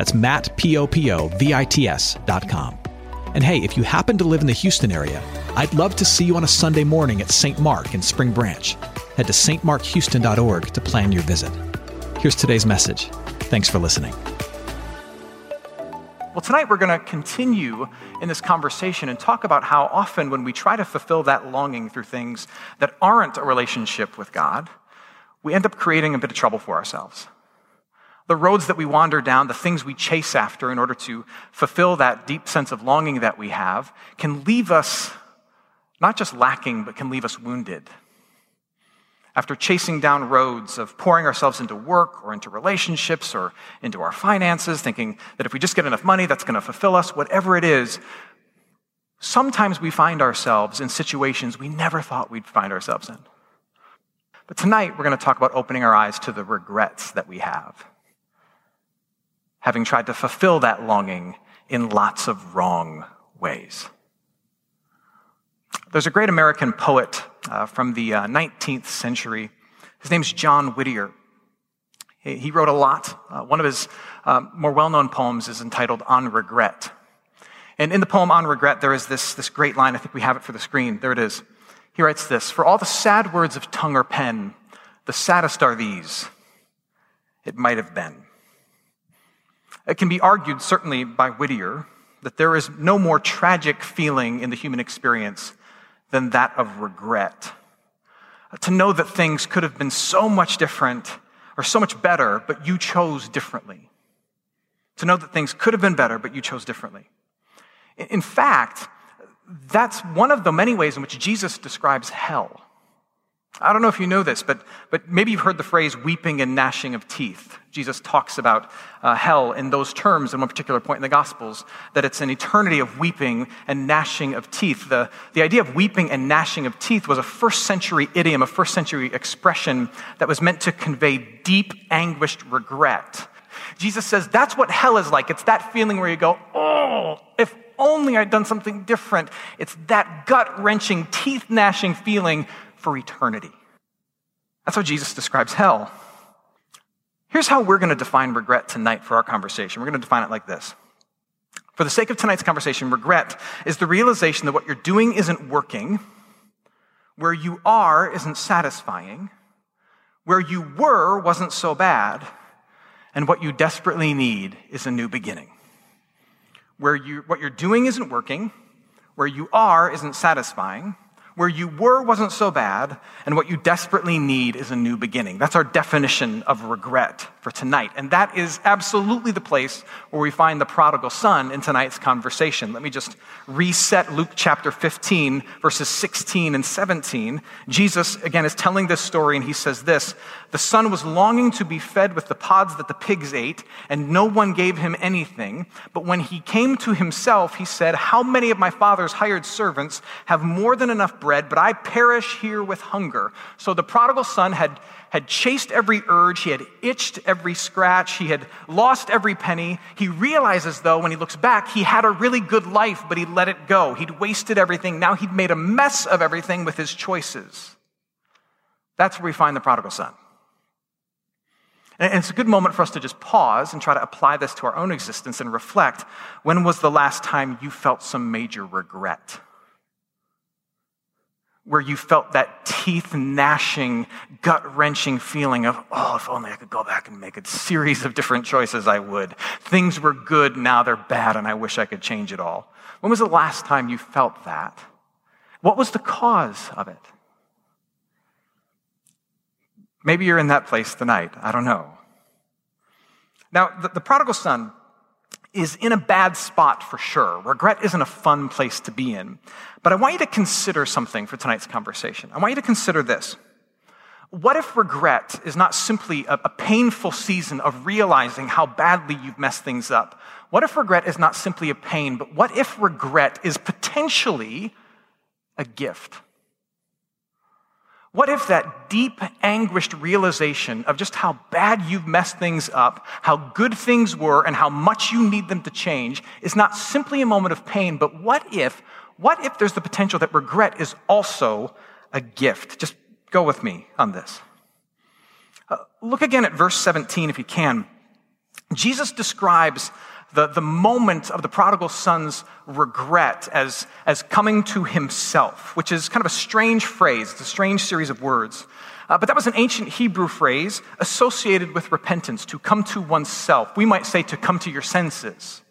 That's Matt, P-O-P-O-V-I-T-S dot com. And hey, if you happen to live in the Houston area, I'd love to see you on a Sunday morning at St. Mark in Spring Branch. Head to stmarkhouston.org to plan your visit. Here's today's message. Thanks for listening. Well, tonight we're going to continue in this conversation and talk about how often when we try to fulfill that longing through things that aren't a relationship with God, we end up creating a bit of trouble for ourselves the roads that we wander down, the things we chase after in order to fulfill that deep sense of longing that we have, can leave us not just lacking, but can leave us wounded. After chasing down roads of pouring ourselves into work or into relationships or into our finances, thinking that if we just get enough money, that's going to fulfill us, whatever it is, sometimes we find ourselves in situations we never thought we'd find ourselves in. But tonight, we're going to talk about opening our eyes to the regrets that we have having tried to fulfill that longing in lots of wrong ways. There's a great American poet uh, from the uh, 19th century. His name's John Whittier. He, he wrote a lot. Uh, one of his uh, more well known poems is entitled On Regret. And in the poem On Regret, there is this, this great line. I think we have it for the screen. There it is. He writes this For all the sad words of tongue or pen, the saddest are these. It might have been. It can be argued, certainly by Whittier, that there is no more tragic feeling in the human experience than that of regret. To know that things could have been so much different or so much better, but you chose differently. To know that things could have been better, but you chose differently. In fact, that's one of the many ways in which Jesus describes hell. I don't know if you know this, but, but maybe you've heard the phrase weeping and gnashing of teeth. Jesus talks about uh, hell in those terms in one particular point in the Gospels, that it's an eternity of weeping and gnashing of teeth. The, the idea of weeping and gnashing of teeth was a first century idiom, a first century expression that was meant to convey deep, anguished regret. Jesus says that's what hell is like. It's that feeling where you go, oh, if only I'd done something different. It's that gut wrenching, teeth gnashing feeling for eternity. That's how Jesus describes hell. Here's how we're going to define regret tonight for our conversation. We're going to define it like this. For the sake of tonight's conversation, regret is the realization that what you're doing isn't working, where you are isn't satisfying, where you were wasn't so bad, and what you desperately need is a new beginning. Where you, what you're doing isn't working, where you are isn't satisfying, where you were wasn't so bad, and what you desperately need is a new beginning. That's our definition of regret for tonight. And that is absolutely the place where we find the prodigal son in tonight's conversation. Let me just reset Luke chapter 15, verses 16 and 17. Jesus, again, is telling this story, and he says this The son was longing to be fed with the pods that the pigs ate, and no one gave him anything. But when he came to himself, he said, How many of my father's hired servants have more than enough bread, but I perish here with hunger? So the prodigal son had had chased every urge, he had itched every scratch, he had lost every penny. He realizes, though, when he looks back, he had a really good life, but he let it go. He'd wasted everything. Now he'd made a mess of everything with his choices. That's where we find the prodigal son. And it's a good moment for us to just pause and try to apply this to our own existence and reflect when was the last time you felt some major regret? Where you felt that teeth gnashing, gut wrenching feeling of, oh, if only I could go back and make a series of different choices, I would. Things were good, now they're bad, and I wish I could change it all. When was the last time you felt that? What was the cause of it? Maybe you're in that place tonight. I don't know. Now, the, the prodigal son is in a bad spot for sure. Regret isn't a fun place to be in. But I want you to consider something for tonight's conversation. I want you to consider this. What if regret is not simply a, a, painful season of realizing how badly you've messed things up? What if regret is not simply a pain, but what if regret is potentially a gift? What if that deep, anguished realization of just how bad you've messed things up, how good things were, and how much you need them to change is not simply a moment of pain, but what if, what if there's the potential that regret is also a gift? Just go with me on this. Uh, look again at verse 17 if you can. Jesus describes the, the moment of the prodigal son's regret as, as coming to himself, which is kind of a strange phrase. It's a strange series of words. Uh, but that was an ancient Hebrew phrase associated with repentance, to come to oneself. We might say to come to your senses.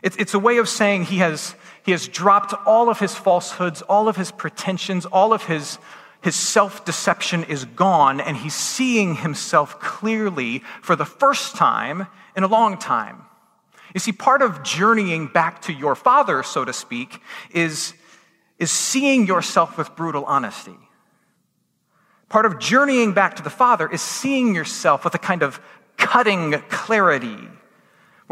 It's, it's a way of saying he has, he has dropped all of his falsehoods, all of his pretensions, all of his, his self deception is gone, and he's seeing himself clearly for the first time in a long time. You see, part of journeying back to your father, so to speak, is, is seeing yourself with brutal honesty. Part of journeying back to the father is seeing yourself with a kind of cutting clarity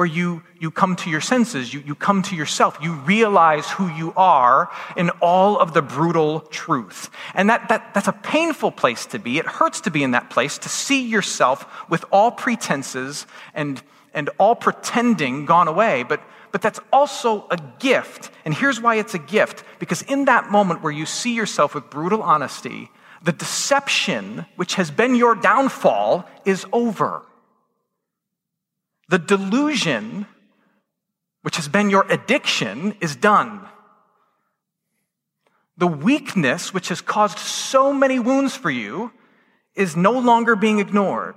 where you, you come to your senses, you, you come to yourself, you realize who you are in all of the brutal truth. And that, that, that's a painful place to be. It hurts to be in that place, to see yourself with all pretenses and and all pretending gone away, but, but that's also a gift. And here's why it's a gift because in that moment where you see yourself with brutal honesty, the deception which has been your downfall is over. The delusion which has been your addiction is done. The weakness which has caused so many wounds for you is no longer being ignored.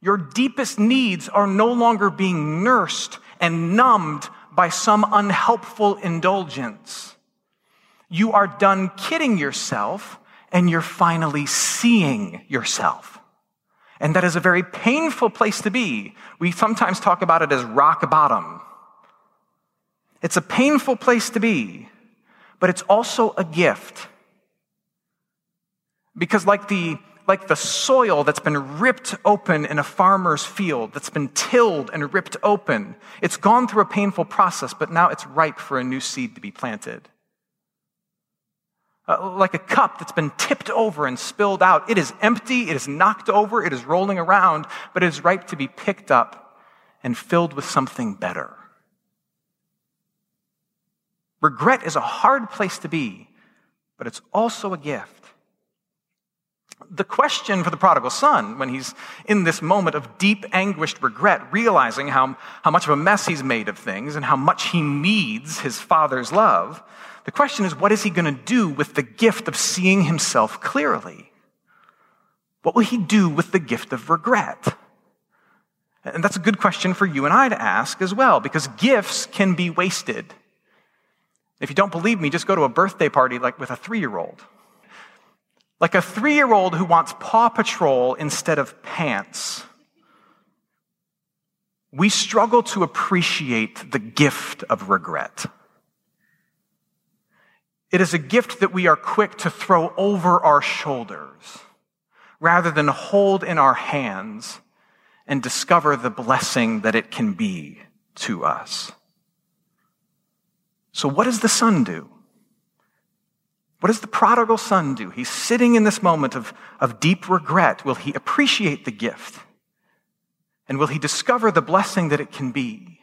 Your deepest needs are no longer being nursed and numbed by some unhelpful indulgence. You are done kidding yourself and you're finally seeing yourself. And that is a very painful place to be. We sometimes talk about it as rock bottom. It's a painful place to be, but it's also a gift. Because, like the like the soil that's been ripped open in a farmer's field, that's been tilled and ripped open. It's gone through a painful process, but now it's ripe for a new seed to be planted. Uh, like a cup that's been tipped over and spilled out. It is empty, it is knocked over, it is rolling around, but it is ripe to be picked up and filled with something better. Regret is a hard place to be, but it's also a gift. The question for the prodigal son, when he's in this moment of deep, anguished regret, realizing how, how much of a mess he's made of things and how much he needs his father's love, the question is, what is he going to do with the gift of seeing himself clearly? What will he do with the gift of regret? And that's a good question for you and I to ask as well, because gifts can be wasted. If you don't believe me, just go to a birthday party like with a three year old. Like a three year old who wants Paw Patrol instead of pants. We struggle to appreciate the gift of regret. It is a gift that we are quick to throw over our shoulders rather than hold in our hands and discover the blessing that it can be to us. So, what does the son do? What does the prodigal son do? He's sitting in this moment of, of deep regret. Will he appreciate the gift? And will he discover the blessing that it can be?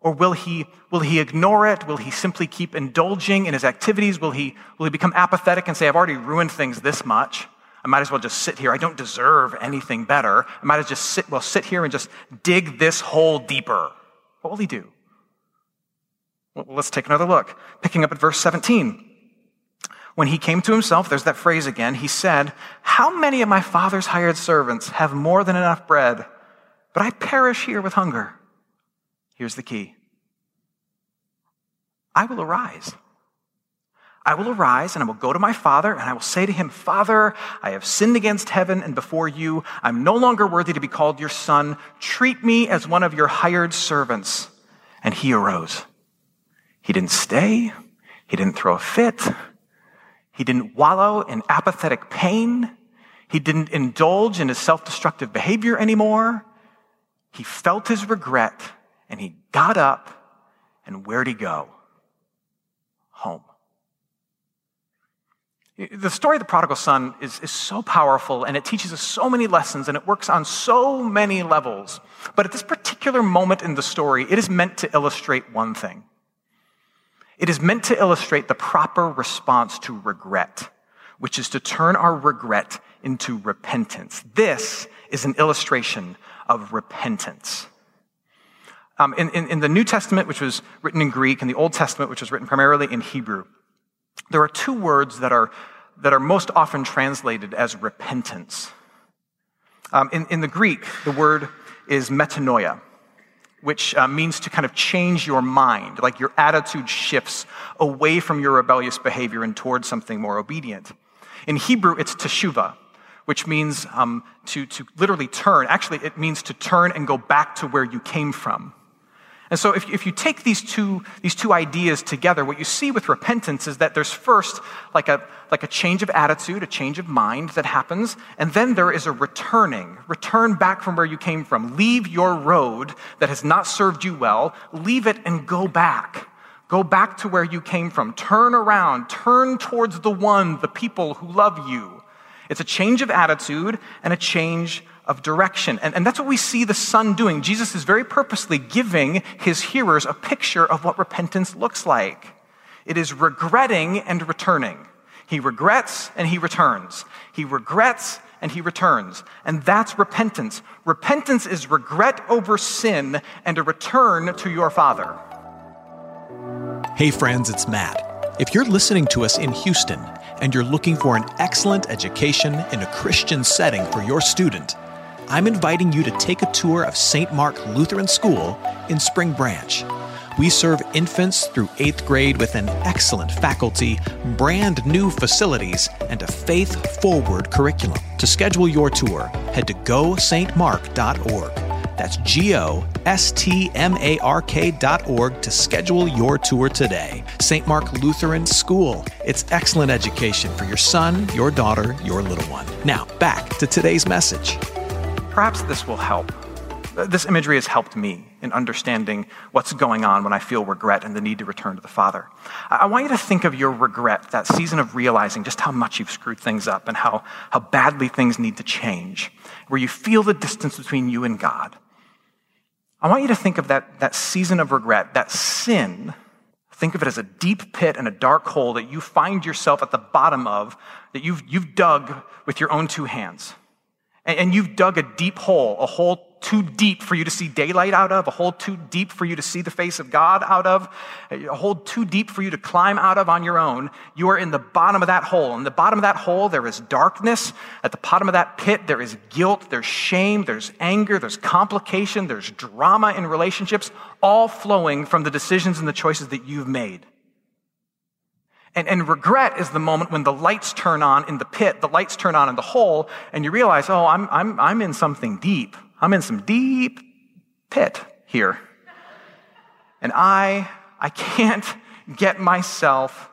Or will he, will he ignore it? Will he simply keep indulging in his activities? Will he, will he become apathetic and say, I've already ruined things this much? I might as well just sit here. I don't deserve anything better. I might as well just sit, well, sit here and just dig this hole deeper. What will he do? Well, let's take another look. Picking up at verse 17. When he came to himself, there's that phrase again, he said, How many of my father's hired servants have more than enough bread, but I perish here with hunger? Here's the key I will arise. I will arise and I will go to my father and I will say to him, Father, I have sinned against heaven and before you. I'm no longer worthy to be called your son. Treat me as one of your hired servants. And he arose. He didn't stay. He didn't throw a fit. He didn't wallow in apathetic pain. He didn't indulge in his self destructive behavior anymore. He felt his regret and he got up. And where'd he go? Home. The story of the prodigal son is, is so powerful and it teaches us so many lessons and it works on so many levels. But at this particular moment in the story, it is meant to illustrate one thing. It is meant to illustrate the proper response to regret, which is to turn our regret into repentance. This is an illustration of repentance. Um, in, in, in the New Testament, which was written in Greek, and the Old Testament, which was written primarily in Hebrew, there are two words that are, that are most often translated as repentance. Um, in, in the Greek, the word is metanoia, which uh, means to kind of change your mind, like your attitude shifts away from your rebellious behavior and towards something more obedient. In Hebrew, it's teshuva, which means um, to, to literally turn. Actually, it means to turn and go back to where you came from. And so, if, if you take these two, these two ideas together, what you see with repentance is that there's first like a, like a change of attitude, a change of mind that happens, and then there is a returning. Return back from where you came from. Leave your road that has not served you well, leave it and go back. Go back to where you came from. Turn around. Turn towards the one, the people who love you. It's a change of attitude and a change of direction. And, and that's what we see the Son doing. Jesus is very purposely giving his hearers a picture of what repentance looks like. It is regretting and returning. He regrets and he returns. He regrets and he returns. And that's repentance. Repentance is regret over sin and a return to your Father. Hey, friends, it's Matt. If you're listening to us in Houston and you're looking for an excellent education in a Christian setting for your student, I'm inviting you to take a tour of St. Mark Lutheran School in Spring Branch. We serve infants through eighth grade with an excellent faculty, brand new facilities, and a faith forward curriculum. To schedule your tour, head to gostmark.org. That's G O S T M A R K dot org to schedule your tour today. St. Mark Lutheran School. It's excellent education for your son, your daughter, your little one. Now, back to today's message. Perhaps this will help. Uh, this imagery has helped me in understanding what's going on when I feel regret and the need to return to the Father. I want you to think of your regret, that season of realizing just how much you've screwed things up and how, how badly things need to change, where you feel the distance between you and God. I want you to think of that, that season of regret, that sin. Think of it as a deep pit and a dark hole that you find yourself at the bottom of, that you've, you've dug with your own two hands and you've dug a deep hole, a hole too deep for you to see daylight out of, a hole too deep for you to see the face of God out of, a hole too deep for you to climb out of on your own, you are in the bottom of that hole. In the bottom of that hole, there is darkness. At the bottom of that pit, there is guilt, there's shame, there's anger, there's complication, there's drama in relationships, all flowing from the decisions and the choices that you've made. And, and regret is the moment when the lights turn on in the pit, the lights turn on in the hole, and you realize, oh, I'm, I'm, I'm in something deep. I'm in some deep pit here. And I, I can't get myself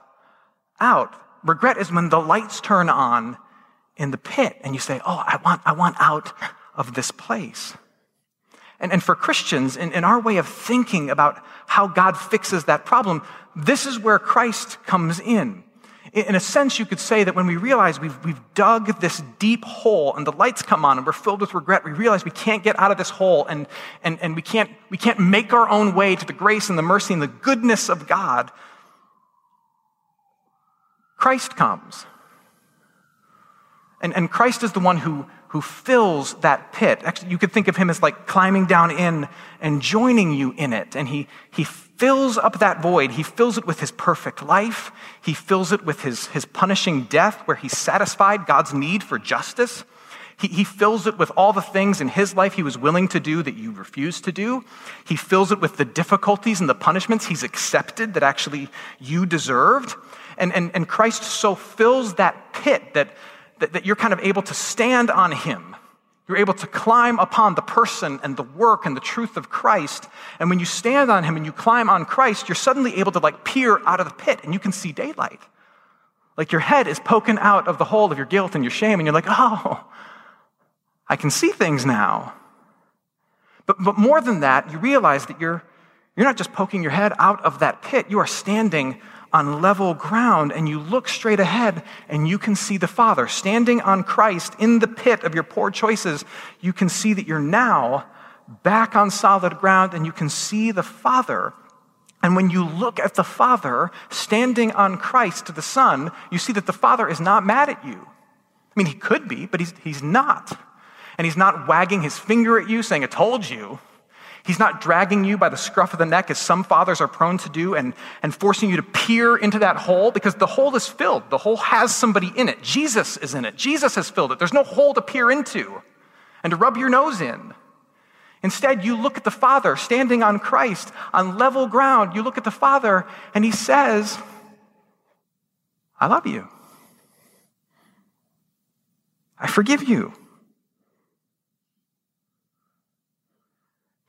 out. Regret is when the lights turn on in the pit and you say, oh, I want, I want out of this place. And, and for Christians, in, in our way of thinking about how God fixes that problem, this is where Christ comes in. In a sense, you could say that when we realize we've, we've dug this deep hole and the lights come on and we're filled with regret, we realize we can't get out of this hole and, and, and we, can't, we can't make our own way to the grace and the mercy and the goodness of God. Christ comes. And, and Christ is the one who, who fills that pit. Actually, you could think of him as like climbing down in and joining you in it. And he, he fills up that void. He fills it with his perfect life. He fills it with his, his punishing death, where he satisfied God's need for justice. He, he fills it with all the things in his life he was willing to do that you refused to do. He fills it with the difficulties and the punishments he's accepted that actually you deserved. And, and, and Christ so fills that pit that that, that you're kind of able to stand on Him. You're able to climb upon the person and the work and the truth of Christ. And when you stand on Him and you climb on Christ, you're suddenly able to like peer out of the pit and you can see daylight. Like your head is poking out of the hole of your guilt and your shame, and you're like, oh, I can see things now. But, but more than that, you realize that you're, you're not just poking your head out of that pit, you are standing on level ground and you look straight ahead and you can see the Father. Standing on Christ in the pit of your poor choices, you can see that you're now back on solid ground and you can see the Father. And when you look at the Father standing on Christ to the Son, you see that the Father is not mad at you. I mean, he could be, but he's, he's not. And he's not wagging his finger at you saying, I told you. He's not dragging you by the scruff of the neck, as some fathers are prone to do, and, and forcing you to peer into that hole because the hole is filled. The hole has somebody in it. Jesus is in it. Jesus has filled it. There's no hole to peer into and to rub your nose in. Instead, you look at the Father standing on Christ on level ground. You look at the Father, and He says, I love you. I forgive you.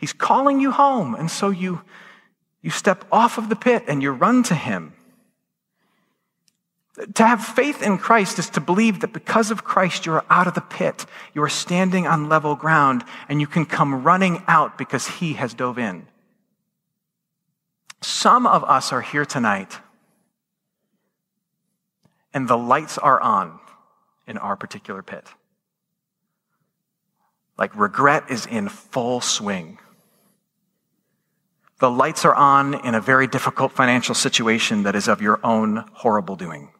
He's calling you home. And so you, you step off of the pit and you run to him. To have faith in Christ is to believe that because of Christ, you are out of the pit. You are standing on level ground and you can come running out because he has dove in. Some of us are here tonight and the lights are on in our particular pit. Like regret is in full swing. The lights are on in a very difficult financial situation that is of your own horrible doing.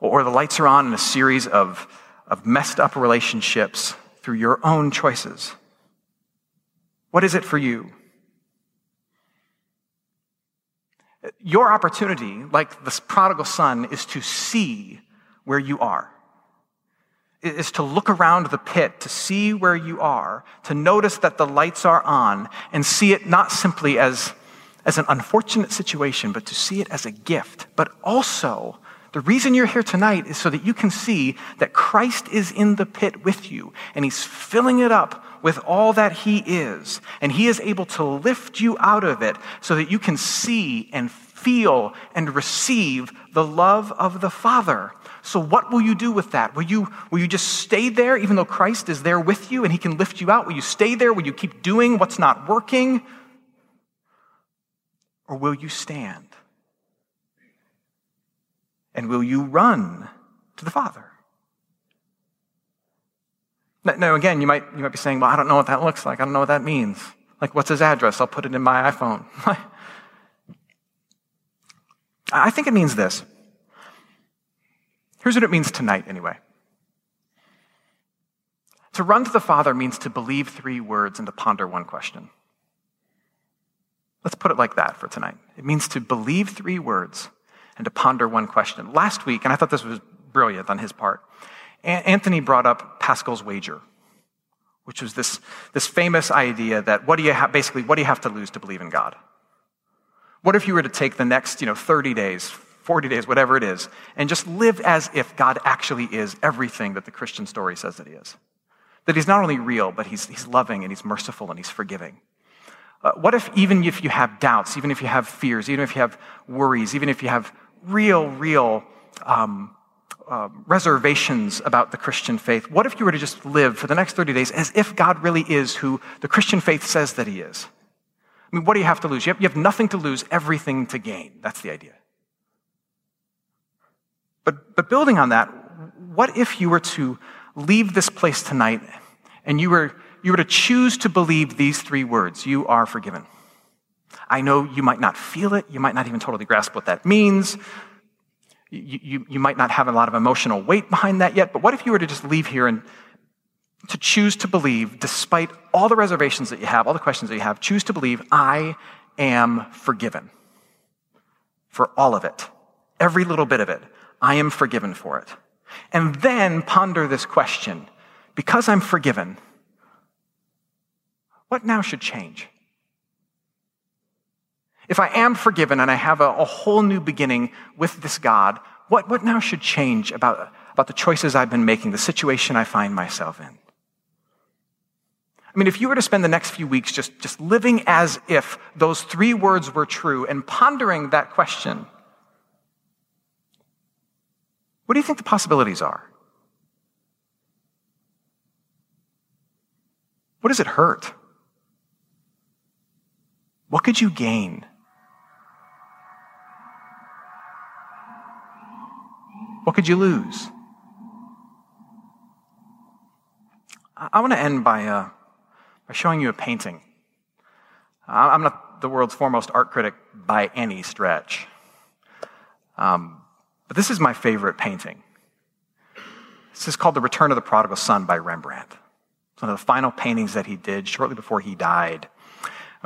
Or the lights are on in a series of, of messed up relationships through your own choices. What is it for you? Your opportunity, like the prodigal son, is to see where you are is to look around the pit, to see where you are, to notice that the lights are on, and see it not simply as, as an unfortunate situation, but to see it as a gift. But also, the reason you're here tonight is so that you can see that Christ is in the pit with you, and He's filling it up with all that He is. And He is able to lift you out of it so that you can see and feel and receive the love of the Father. So, what will you do with that? Will you, will you just stay there even though Christ is there with you and he can lift you out? Will you stay there? Will you keep doing what's not working? Or will you stand? And will you run to the Father? Now, again, you might, you might be saying, well, I don't know what that looks like. I don't know what that means. Like, what's his address? I'll put it in my iPhone. I think it means this. Here's what it means tonight, anyway. To run to the Father means to believe three words and to ponder one question. Let's put it like that for tonight. It means to believe three words and to ponder one question. Last week, and I thought this was brilliant on his part, Anthony brought up Pascal's wager, which was this, this famous idea that what do you have, basically, what do you have to lose to believe in God? What if you were to take the next, you know, 30 days, 40 days, whatever it is, and just live as if God actually is everything that the Christian story says that he is. That he's not only real, but he's, he's loving and he's merciful and he's forgiving. Uh, what if, even if you have doubts, even if you have fears, even if you have worries, even if you have real, real um, uh, reservations about the Christian faith, what if you were to just live for the next 30 days as if God really is who the Christian faith says that he is? I mean, what do you have to lose? You have, you have nothing to lose, everything to gain. That's the idea. But, but building on that, what if you were to leave this place tonight and you were, you were to choose to believe these three words You are forgiven? I know you might not feel it, you might not even totally grasp what that means. You, you, you might not have a lot of emotional weight behind that yet, but what if you were to just leave here and to choose to believe, despite all the reservations that you have, all the questions that you have, choose to believe, I am forgiven for all of it, every little bit of it. I am forgiven for it. And then ponder this question because I'm forgiven, what now should change? If I am forgiven and I have a, a, whole new beginning with this God, what, what now should change about, about the choices I've been making, the situation I find myself in? I mean, if you were to spend the next few weeks just, just living as if those three words were true and pondering that question, What do you think the possibilities are? What does it hurt? What could you gain? What could you lose? I want to end by, uh, by showing you a painting. I'm not the world's foremost art critic by any stretch. Um, but this is my favorite painting. This is called The Return of the Prodigal Son by Rembrandt. It's one of the final paintings that he did shortly before he died.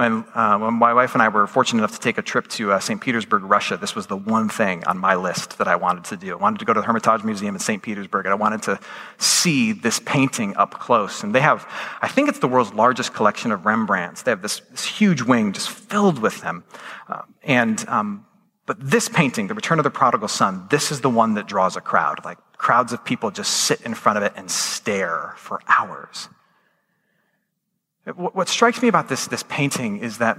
When, uh, when my wife and I were fortunate enough to take a trip to uh, St. Petersburg, Russia, this was the one thing on my list that I wanted to do. I wanted to go to the Hermitage Museum in St. Petersburg, and I wanted to see this painting up close. And they have, I think it's the world's largest collection of Rembrandts. They have this, this huge wing just filled with them. Uh, and, um, but this painting, The Return of the Prodigal Son, this is the one that draws a crowd. Like crowds of people just sit in front of it and stare for hours. What strikes me about this, this painting is that,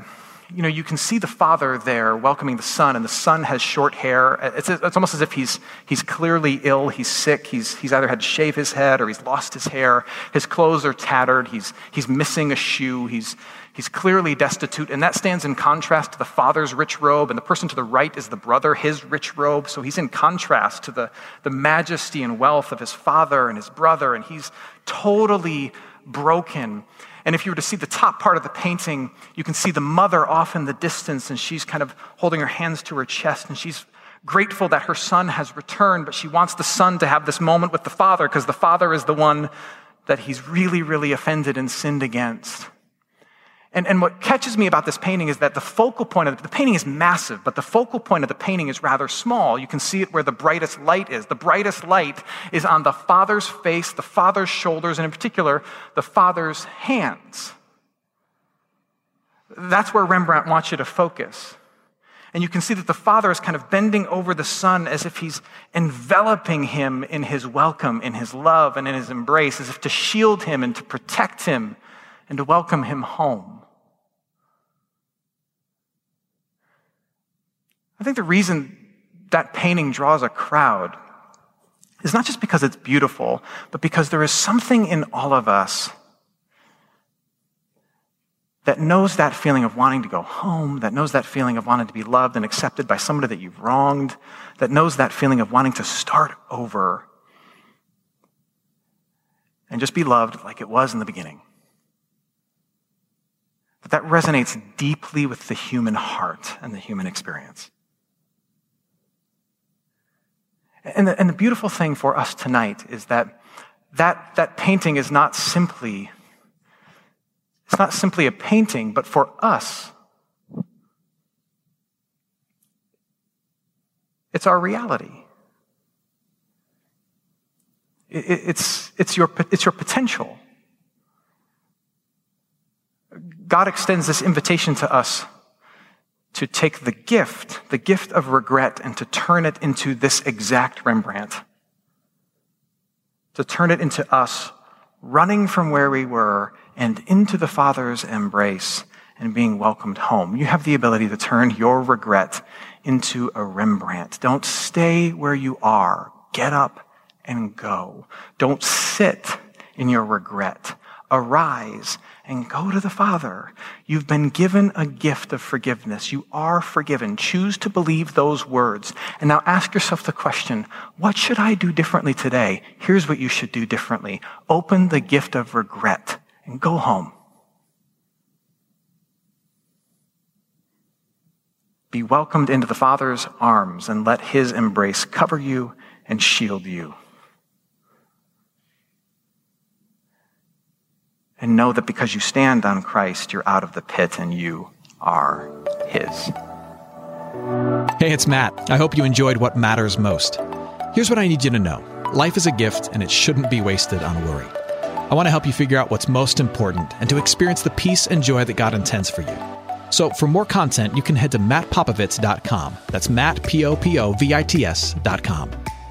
you know, you can see the father there welcoming the son, and the son has short hair. It's, it's almost as if he's, he's clearly ill, he's sick, he's, he's either had to shave his head or he's lost his hair. His clothes are tattered, he's, he's missing a shoe, he's, he's clearly destitute, and that stands in contrast to the father's rich robe, and the person to the right is the brother, his rich robe. So he's in contrast to the, the majesty and wealth of his father and his brother, and he's totally broken. And if you were to see the top part of the painting, you can see the mother off in the distance, and she's kind of holding her hands to her chest, and she's grateful that her son has returned, but she wants the son to have this moment with the father because the father is the one that he's really, really offended and sinned against. And, and what catches me about this painting is that the focal point of the, the painting is massive, but the focal point of the painting is rather small. You can see it where the brightest light is. The brightest light is on the father's face, the father's shoulders, and in particular, the father's hands. That's where Rembrandt wants you to focus. And you can see that the father is kind of bending over the son as if he's enveloping him in his welcome, in his love, and in his embrace, as if to shield him and to protect him and to welcome him home. I think the reason that painting draws a crowd is not just because it's beautiful, but because there is something in all of us that knows that feeling of wanting to go home, that knows that feeling of wanting to be loved and accepted by somebody that you've wronged, that knows that feeling of wanting to start over and just be loved like it was in the beginning. That resonates deeply with the human heart and the human experience. And the, and the beautiful thing for us tonight is that, that that painting is not simply, it's not simply a painting, but for us, it's our reality. It's, it's, your, it's your potential. God extends this invitation to us to take the gift, the gift of regret, and to turn it into this exact Rembrandt. To turn it into us running from where we were and into the Father's embrace and being welcomed home. You have the ability to turn your regret into a Rembrandt. Don't stay where you are. Get up and go. Don't sit in your regret. Arise and go to the Father. You've been given a gift of forgiveness. You are forgiven. Choose to believe those words. And now ask yourself the question, what should I do differently today? Here's what you should do differently. Open the gift of regret and go home. Be welcomed into the Father's arms and let his embrace cover you and shield you. And know that because you stand on Christ, you're out of the pit and you are His. Hey, it's Matt. I hope you enjoyed what matters most. Here's what I need you to know life is a gift, and it shouldn't be wasted on worry. I want to help you figure out what's most important and to experience the peace and joy that God intends for you. So, for more content, you can head to mattpopovits.com. That's Matt, P O P O V I T S.com.